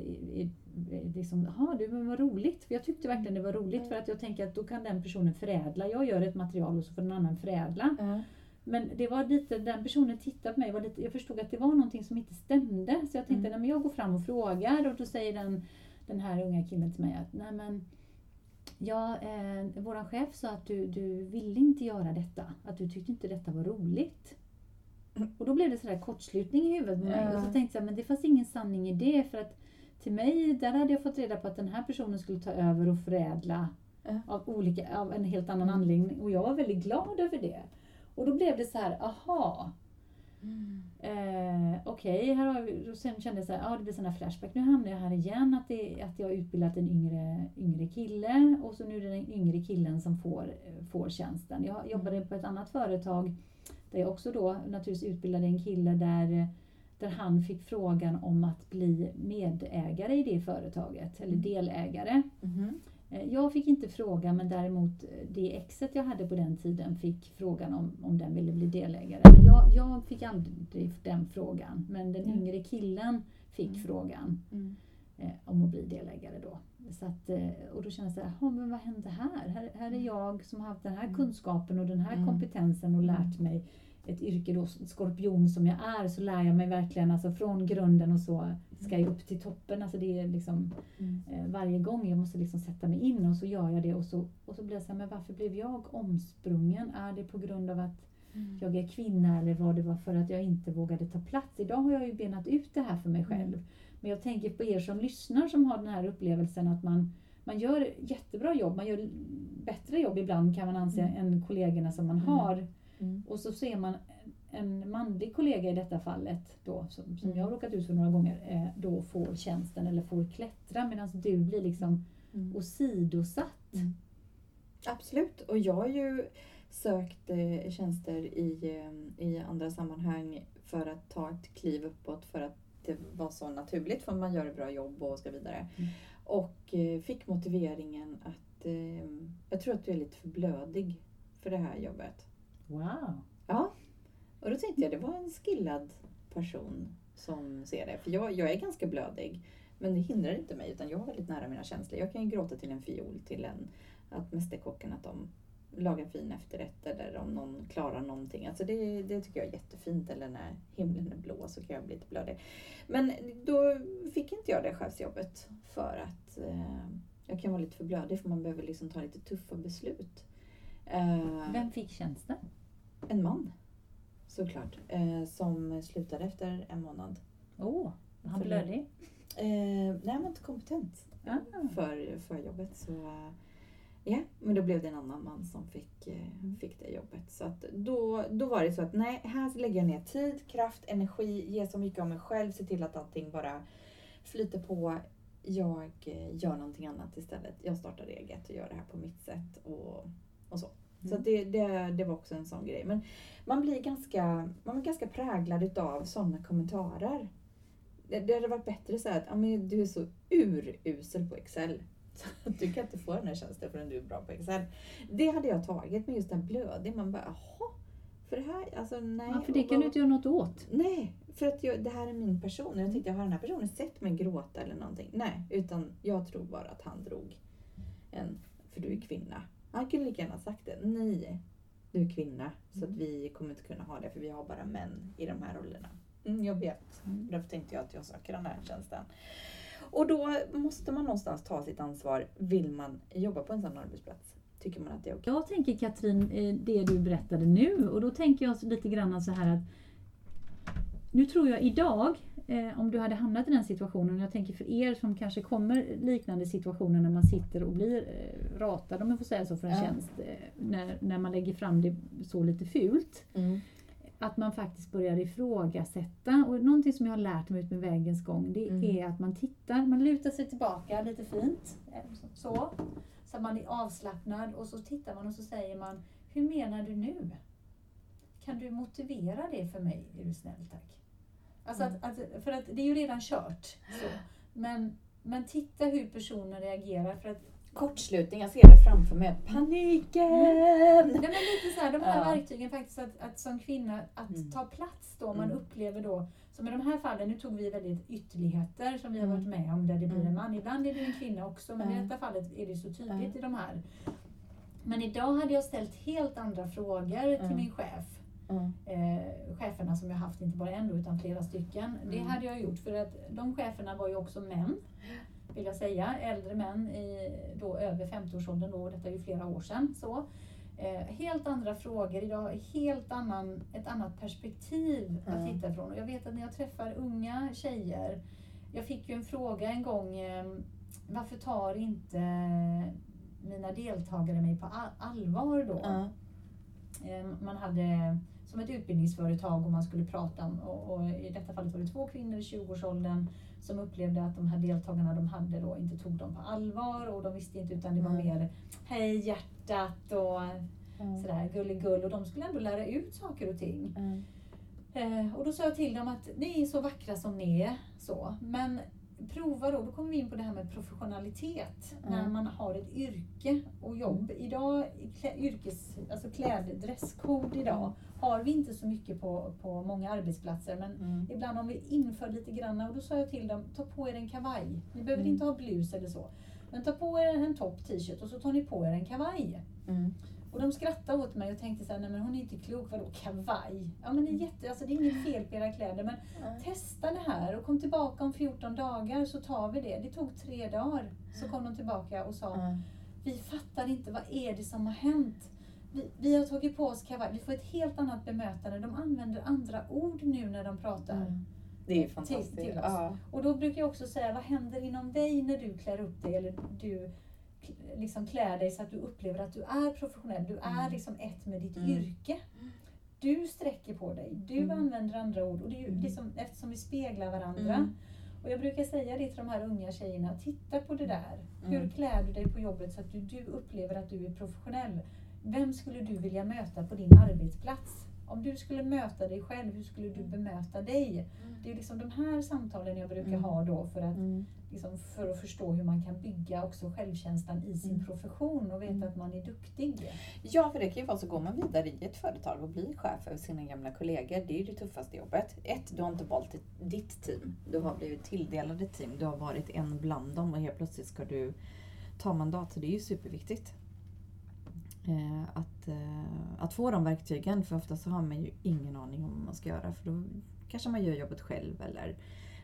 liksom, Jaha du men vad roligt. För jag tyckte verkligen det var roligt för att jag tänker att då kan den personen förädla. Jag gör ett material och så får den annan förädla. Mm. Men det var lite, den personen tittade på mig, var lite, jag förstod att det var någonting som inte stämde. Så jag tänkte, mm. nej, jag går fram och frågar och då säger den, den här unga killen till mig att nej men Ja, eh, våran chef sa att du, du ville inte göra detta, att du tyckte inte detta var roligt. Och då blev det sådär kortslutning i huvudet på mig. Mm. Och så tänkte jag, men det fanns ingen sanning i det. För att till mig, där hade jag fått reda på att den här personen skulle ta över och förädla mm. av, olika, av en helt annan mm. anledning. Och jag var väldigt glad över det. Och då blev det så här, aha. Mm. Eh, Okej, okay, här har vi, och sen kände jag så här, ah, det blir sådana flashback. Nu hamnar jag här igen, att, det, att jag har utbildat en yngre, yngre kille och så nu är det den yngre killen som får, får tjänsten. Jag jobbade mm. på ett annat företag där jag också då naturligtvis utbildade en kille där, där han fick frågan om att bli medägare i det företaget, eller mm. delägare. Mm. Jag fick inte fråga men däremot det exet jag hade på den tiden fick frågan om, om den ville bli delägare. Jag, jag fick aldrig den frågan men den mm. yngre killen fick mm. frågan mm. Eh, om att bli delägare då. Så att, eh, och då kände jag så här, men vad hände här? här? Här är mm. jag som har haft den här mm. kunskapen och den här mm. kompetensen och lärt mig ett yrke då, skorpion som jag är, så lär jag mig verkligen alltså från grunden och så ska jag upp till toppen. Alltså det är liksom mm. eh, varje gång jag måste liksom sätta mig in och så gör jag det och så, och så blir jag så här, men varför blev jag omsprungen? Är det på grund av att mm. jag är kvinna eller var det var för att jag inte vågade ta plats? Idag har jag ju benat ut det här för mig själv. Men jag tänker på er som lyssnar som har den här upplevelsen att man man gör jättebra jobb, man gör bättre jobb ibland kan man anse mm. än kollegorna som man mm. har Mm. Och så ser man en manlig kollega i detta fallet, då, som, som mm. jag har råkat ut för några gånger, eh, då får tjänsten eller får klättra medan du blir liksom mm. åsidosatt. Mm. Absolut, och jag har ju sökt eh, tjänster i, eh, i andra sammanhang för att ta ett kliv uppåt för att det var så naturligt för man gör ett bra jobb och ska vidare. Mm. Och eh, fick motiveringen att eh, jag tror att du är lite för blödig för det här jobbet. Wow! Ja. Och då tänkte jag det var en skillad person som ser det. För jag, jag är ganska blödig. Men det hindrar inte mig utan jag är väldigt nära mina känslor. Jag kan ju gråta till en fiol, till en, att Mästerkocken att de lagar fin efterrätt eller om någon klarar någonting. Alltså det, det tycker jag är jättefint. Eller när himlen är blå så kan jag bli lite blödig. Men då fick inte jag det chefsjobbet för att eh, jag kan vara lite för blödig för man behöver liksom ta lite tuffa beslut. Eh, Vem fick tjänsten? en man såklart. Eh, som slutade efter en månad. Åh, oh, han För- blödig. Eh, nej, han var inte kompetent Ah. för, för jobbet. Så eh, ja, men då blev det en annan man som fick, eh, fick det jobbet. Så att då, då var det så att nej, här lägger jag ner tid, kraft, energi, ger så mycket av mig själv, se till att allting bara flyter på. Jag eh, gör någonting annat istället. Jag startar eget och gör det här på mitt sätt och, och så. Så Mm. att det, det, det var också en sån grej. Men man blir ganska, man blir ganska präglad utav sådana kommentarer. Det, det hade varit bättre så att ja, men du är så urusel på Excel. Så *laughs* du kan inte få den här tjänsten förrän du är bra på Excel. Det hade jag tagit med just en blödig. Man bara jaha. För det här, alltså nej. Ja, för det kan du inte göra något åt. Nej, för att jag, det här är min person. Jag tänkte, har den här personen sett mig gråta eller någonting? Nej, utan jag tror bara att han drog en, för du är kvinna. Han kunde lika gärna sagt det. Nej, du är kvinna. Så att vi kommer inte kunna ha det för vi har bara män i de här rollerna. Mm, jag vet. Mm. Därför tänkte jag att jag söker den här tjänsten. Och då måste man någonstans ta sitt ansvar. Vill man jobba på en sån arbetsplats? Tycker man att det är okej? Jag tänker Katrin, eh, det du berättade nu och då tänker jag lite grann så här att nu tror jag idag, eh, om du hade hamnat i den situationen, och jag tänker för er som kanske kommer liknande situationer när man sitter och blir eh, ratad, om jag får säga så, för en Ja. tjänst, eh, när, när man lägger fram det så lite fult. Mm. Att man faktiskt börjar ifrågasätta. Och någonting som jag har lärt mig ut med vägens gång det Mm. är att man tittar, man lutar sig tillbaka lite fint. eh, Så. Så att man är avslappnad och så tittar man och så säger man Hur menar du nu? Kan du motivera det för mig? Är du snäll tack. Alltså att, att, för att det är ju redan kört. Så. Men, men titta hur personen reagerar. För att Kortslutning, jag ser det framför mig. Paniken! Nej, men lite så här, de här Ja. verktygen faktiskt att, att som kvinna att Mm. ta plats då man Mm. upplever då, som i de här fallen, nu tog vi väldigt ytterligheter som vi har Mm. varit med om där det blir en Mm. man. Ibland är det en kvinna också men i Ja. detta fallet är det så tydligt i de här. Men idag hade jag ställt helt andra frågor till Mm. min chef. Mm. Eh, cheferna som jag haft, inte bara en utan flera stycken. Det Mm. hade jag gjort för att de cheferna var ju också män. Vill jag säga. Äldre män i då över 50-årsåldern då, detta är ju flera år sedan. Så. Eh, helt andra frågor idag, helt annan, ett annat perspektiv att Mm. titta ifrån. Och jag vet att när jag träffar unga tjejer, jag fick ju en fråga en gång, eh, varför tar inte mina deltagare mig på all- allvar då? Ja. Eh, Man hade som ett utbildningsföretag och man skulle prata om, och, och i detta fallet var det två kvinnor i 20-årsåldern som upplevde att de här deltagarna de hade då inte tog dem på allvar och de visste inte utan det var Mm. mer hej hjärtat och Mm. sådär gulligull och de skulle ändå lära ut saker och ting. Mm. Eh, och då sa jag till dem att ni är så vackra som ni är, så. men prova då, då kommer vi in på det här med professionalitet. Mm. När man har ett yrke och jobb. Idag, klä, yrkes, alltså kläd, dresskod idag, har vi inte så mycket på, på många arbetsplatser. Men Mm. ibland om vi inför lite grann, och då sa jag till dem, ta på er en kavaj. Ni behöver Mm. inte ha blus eller så. Men ta på er en topp t-shirt och så tar ni på er en kavaj. Mm. Och de skrattade åt mig och tänkte så här, nej men hon är inte klok, vadå kavaj? Ja men det är jätte, alltså det är inget fel på era kläder men testa det här och kom tillbaka om 14 dagar så tar vi det. Det tog tre dagar. Så kom de tillbaka och sa, Ja. vi fattar inte, vad är det som har hänt? Vi, vi har tagit på oss kavaj, vi får ett helt annat bemötande. De använder andra ord nu när de pratar. Mm. Det är Till- fantastiskt. till oss. ja. Och då brukar jag också säga, vad händer inom dig när du klär upp dig eller du liksom klär dig så att du upplever att du är professionell, du är Mm. liksom ett med ditt Mm. yrke. Du sträcker på dig, du Mm. använder andra ord och det är ju Mm. liksom, eftersom vi speglar varandra. Mm. Och jag brukar säga det till de här unga tjejerna, titta på det där. Hur Mm. klär du dig på jobbet så att du, du upplever att du är professionell? Vem skulle du vilja möta på din arbetsplats? Om du skulle möta dig själv, hur skulle du bemöta dig? Det är liksom de här samtalen jag brukar Mm. ha då för att, Mm. Liksom, för att förstå hur man kan bygga också självkänslan i sin Mm. profession och veta Mm. att man är duktig. Ja, för det kan ju vara så, går man vidare i ett företag och blir chef över sina gamla kollegor, det är ju det tuffaste jobbet. Ett, du har inte valt ditt team. Du har blivit tilldelad ett team. Du har varit en bland dem och helt plötsligt ska du ta mandat. Så det är ju superviktigt. Eh, att, eh, att få de verktygen, för ofta så har man ju ingen aning om vad man ska göra. För då kanske man gör jobbet själv eller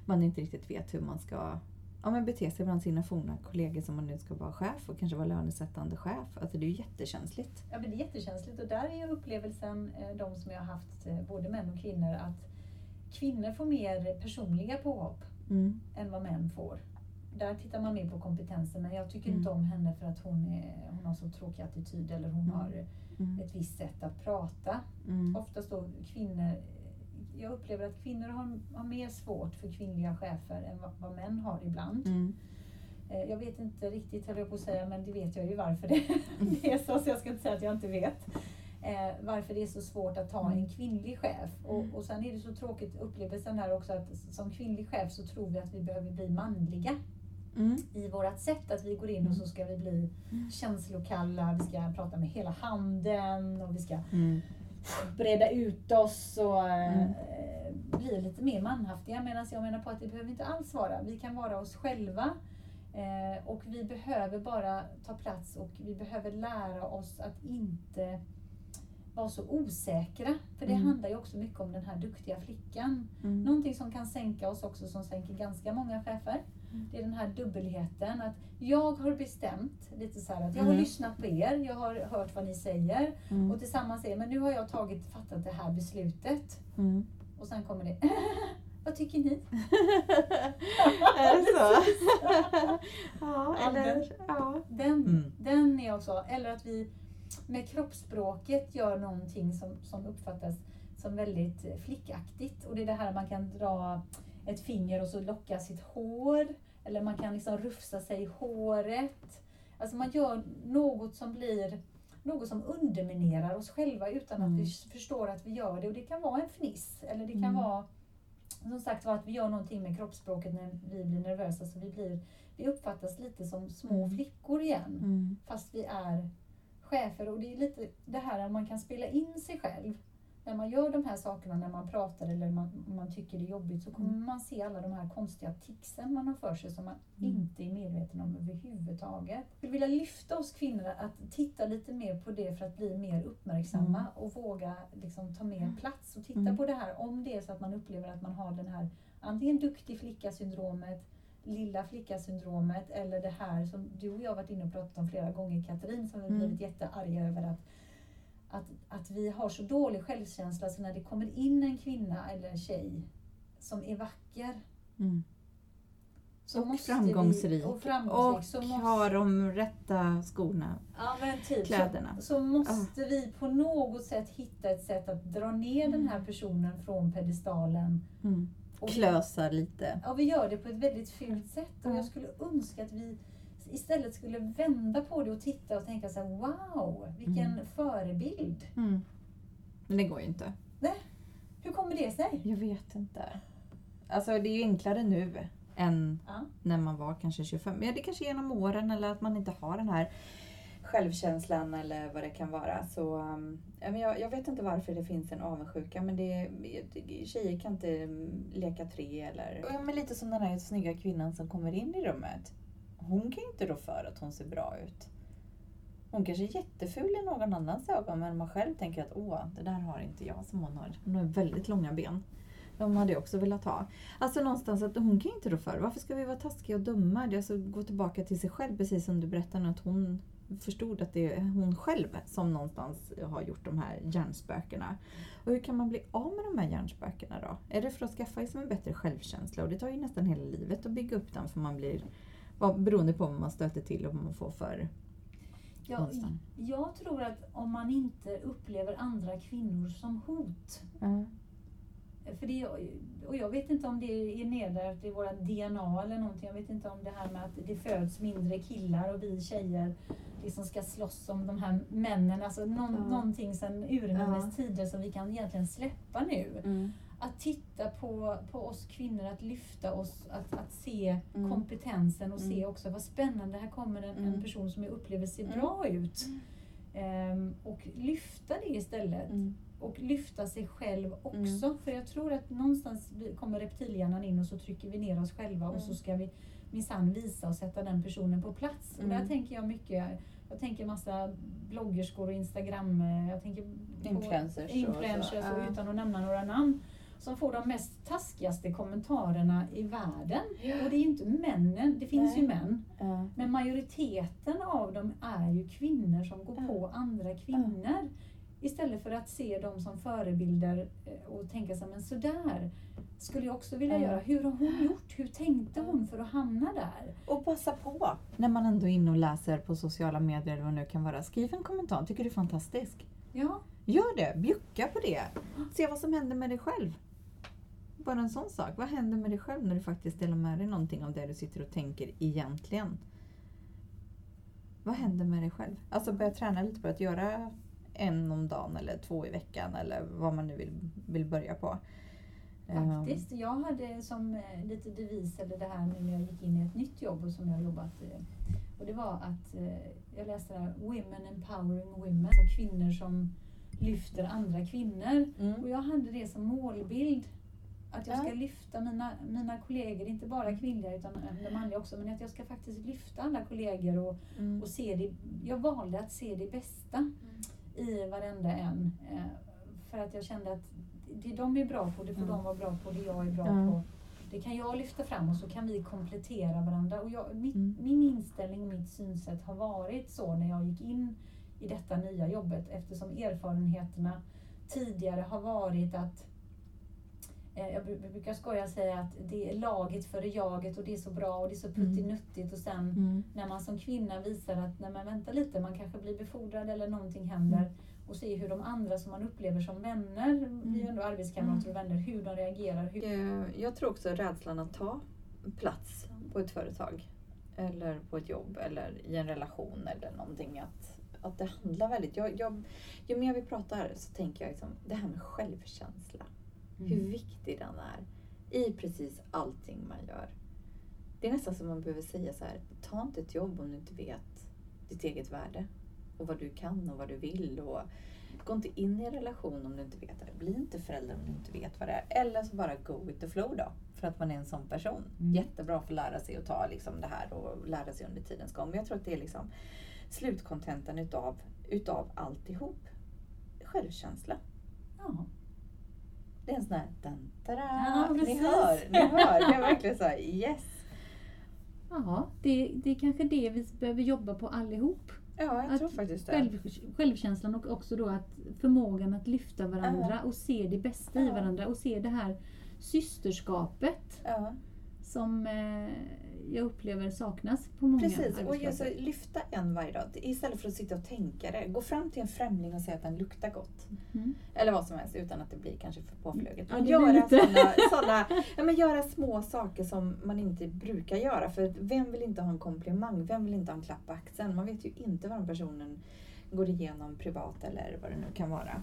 man inte riktigt vet hur man ska ja, men bete sig bland sina forna kollegor som man nu ska vara chef och kanske vara lönesättande chef. Alltså det är ju jättekänsligt. Ja, men det är jättekänsligt och där är ju upplevelsen, eh, de som jag har haft, eh, både män och kvinnor, att kvinnor får mer personliga påhopp Mm. än vad män får. Där tittar man mer på kompetensen men jag tycker Mm. inte om henne för att hon, är, hon har så tråkig attityd eller hon Mm. har Mm. ett visst sätt att prata. Mm. Oftast då kvinnor, jag upplever att kvinnor har, har mer svårt för kvinnliga chefer än vad, vad män har ibland. Mm. Eh, Jag vet inte riktigt, höll jag på att säga, men det vet jag ju varför det, *laughs* det är så, så jag ska inte säga att jag inte vet. Eh, varför det är så svårt att ta en kvinnlig chef. Och, och sen är det så tråkigt upplevelsen här också att som kvinnlig chef så tror vi att vi behöver bli manliga Mm. i vårt sätt. Att vi går in och så ska vi bli känslokalla, vi ska prata med hela handen och vi ska Mm. Breda ut oss och eh, Mm. bli lite mer manhaftiga. Medan jag menar på att det behöver inte alls vara. Vi kan vara oss själva. Eh, och vi behöver bara ta plats och vi behöver lära oss att inte vara så osäkra. För det Mm. handlar ju också mycket om den här duktiga flickan. Mm. Någonting som kan sänka oss också, som sänker ganska många chefer. Mm. Det är den här dubbelheten. Att jag har bestämt, lite så här att jag har Mm. lyssnat på er, jag har hört vad ni säger. Mm. Och tillsammans säger men nu har jag tagit, fattat det här beslutet. Mm. Och sen kommer det, *laughs* vad tycker ni? *laughs* är det så? *laughs* ja, eller den- ja. Den, Mm. den är också, eller att vi med kroppsspråket gör någonting som, som uppfattas som väldigt flickaktigt. Och det är det här man kan dra ett finger och så locka sitt hår. Eller man kan liksom rufsa sig i håret. Alltså man gör något som blir något som underminerar oss själva utan Mm. att vi förstår att vi gör det. Och det kan vara en fniss eller det kan Mm. vara som sagt var att vi gör någonting med kroppsspråket när vi blir nervösa så vi, blir, vi uppfattas lite som små Mm. flickor igen Mm. fast vi är chefer. Och det är lite det här att man kan spela in sig själv. När man gör de här sakerna, när man pratar eller man, man tycker det är jobbigt så kommer Mm. man se alla de här konstiga ticsen man har för sig som man Mm. inte är medveten om överhuvudtaget. Jag skulle vilja lyfta oss kvinnor att titta lite mer på det för att bli mer uppmärksamma Mm. och våga liksom, ta mer Mm. plats och titta Mm. på det här om det är så att man upplever att man har den här antingen duktig flicka-syndromet lilla flicka-syndromet eller det här som du och jag har varit inne och pratat om flera gånger Katrin som vi Mm. blivit jättearga över att, att, att vi har så dålig självkänsla så när det kommer in en kvinna eller en tjej som är vacker Mm. så Och måste framgångsrik. Vi, och framgångsrik Och så måste, har de rätta skorna, ja, men typ, kläderna. Så, så måste vi på något sätt hitta ett sätt att dra ner den här personen från pedestalen. Mm. Och Klösar lite. Ja, vi gör det på ett väldigt fult sätt och Ja. jag skulle önska att vi istället skulle vända på det och titta och tänka så här: wow, vilken Mm. förebild. Mm. Men det går ju inte. Hur kommer det sig? Jag vet inte. Alltså det är ju enklare nu än Ja. när man var kanske 25. Ja, det kanske är genom åren eller att man inte har den här självkänslan eller vad det kan vara. Så, um, ja, men jag, jag vet inte varför det finns en avundsjuka men det, tjejer kan inte leka tre eller... Ja, men lite som den här snygga kvinnan som kommer in i rummet. Hon kan ju inte rå för att hon ser bra ut. Hon kanske är jätteful i någon annans ögon men man själv tänker att åh, det där har inte jag som hon har. Hon har väldigt långa ben. De hade jag också velat ha. Alltså någonstans att hon kan ju inte rå för Varför ska vi vara taskiga och dumma? Det är alltså gå tillbaka till sig själv precis som du berättade nu, att hon förstod att det är hon själv som någonstans har gjort de här hjärnspökena. Och hur kan man bli av med de här hjärnspökena då? Är det för att skaffa sig en bättre självkänsla? Och det tar ju nästan hela livet att bygga upp den för man blir vad- beroende på vad man stöter till och vad man får för Jag, jag tror att om man inte upplever andra kvinnor som hot. Ja. För det, och jag vet inte om det är nedärvt i våra DNA eller någonting. Jag vet inte om det här med att det föds mindre killar och vi tjejer liksom ska slåss om de här männen. Alltså någon, Ja. någonting sedan urminnes Ja. tider som vi kan egentligen släppa nu. Mm. Att titta på, på oss kvinnor, att lyfta oss, att, att se Mm. kompetensen och se Mm. också vad spännande, här kommer en, en Mm. person som jag upplever ser Mm. bra ut. Ehm, och lyfta det istället. Mm. Och lyfta sig själv också. För jag tror att någonstans kommer reptilhjärnan in och så trycker vi ner oss själva och så ska vi minsann visa och sätta den personen på plats. Och där tänker jag mycket, jag tänker massa bloggerskor och Instagram, eh, jag tänker på Influencers och så, influencers och utan att nämna några namn. Som får de mest taskigaste kommentarerna i världen. Ja. Och det är inte männen, det finns Nej. ju män. Ja. Men majoriteten av dem är ju kvinnor som går Ja. på andra kvinnor. Istället för att se dem som förebilder eh, och tänka sig, men sådär skulle jag också vilja Ja. göra. Hur har hon gjort? Hur tänkte hon för att hamna där? Och passa på när man ändå är inne och läser på sociala medier eller vad det nu kan vara. Skriv en kommentar, tycker du är fantastisk. Ja, Gör det, bjucka på det. Se vad som händer med dig själv. Bara en sån sak. Vad händer med dig själv när du faktiskt delar med dig någonting av det du sitter och tänker egentligen? Vad händer med dig själv? Alltså börja träna lite på att göra en om dagen eller två i veckan eller vad man nu vill, vill börja på. Ehm, faktiskt. Jag hade som eh, lite devis, eller det här nu när jag gick in i ett nytt jobb och som jag jobbat eh, och det var att eh, jag läste det här Women Empowering Women, alltså kvinnor som lyfter andra kvinnor. Mm. Och jag hade det som målbild. Att jag Ja. ska lyfta mina, mina kollegor, inte bara kvinnliga utan de manliga också, men att jag ska faktiskt lyfta alla kollegor och, Mm. och se det. Jag valde att se det bästa i varenda en. Eh, för att jag kände att det de är bra på, det får Mm. de vara bra på, det jag är bra på. Det kan jag lyfta fram och så kan vi komplettera varandra. Och jag, mitt, Mm. Min inställning och mitt synsätt har varit så när jag gick in i detta nya jobbet eftersom erfarenheterna tidigare har varit att jag bru- brukar skoja och säga att det är laget före jaget och det är så bra och det är så puttinuttigt och sen Mm. när man som kvinna visar att nej men vänta lite, man kanske blir befordrad eller någonting händer Mm. och se hur de andra som man upplever som vänner, vi är ju ändå arbetskamrater och vänner, hur de reagerar. Hur, Eh, Jag tror också rädslan att ta plats på ett företag eller på ett jobb eller i en relation eller någonting. Att, att det handlar väldigt... Jag, jag, ju mer vi pratar så tänker jag liksom, det här med självkänsla. Hur Mm. viktig den är i precis allting man gör. Det är nästan som man behöver säga så här, ta inte ett jobb om du inte vet ditt eget värde och vad du kan och vad du vill. Och gå inte in i en relation om du inte vet det. Bli inte förälder om du inte vet vad det är. Eller så bara go with the flow då. För att man är en sån person. Mm. Jättebra för att lära sig att ta liksom det här och lära sig under tidens gång. Men jag tror att det är liksom slutkontentan utav, utav alltihop. Självkänsla. Ja. Det är en sån här... Tada, Ja, ni hör, ni *laughs* hör. Det är verkligen så här, yes. Ja, det, det är kanske det vi behöver jobba på allihop. Ja, jag Att tror faktiskt det. Själv, självkänslan och också då att förmågan att lyfta varandra och se det bästa i Ja. varandra och se det här systerskapet Ja, som eh, jag upplever saknas på många precis. Och just lyfta en varje dag. Istället för att sitta och tänka det. Gå fram till en främling och säga att den luktar gott. Mm. Eller vad som helst utan att det blir kanske för påfluget. Ja, göra, såna, *laughs* såna, ja, men göra små saker som man inte brukar göra. För vem vill inte ha en komplimang? Vem vill inte ha en klapp på axeln? Man vet ju inte vad den personen går igenom privat eller vad det nu kan vara.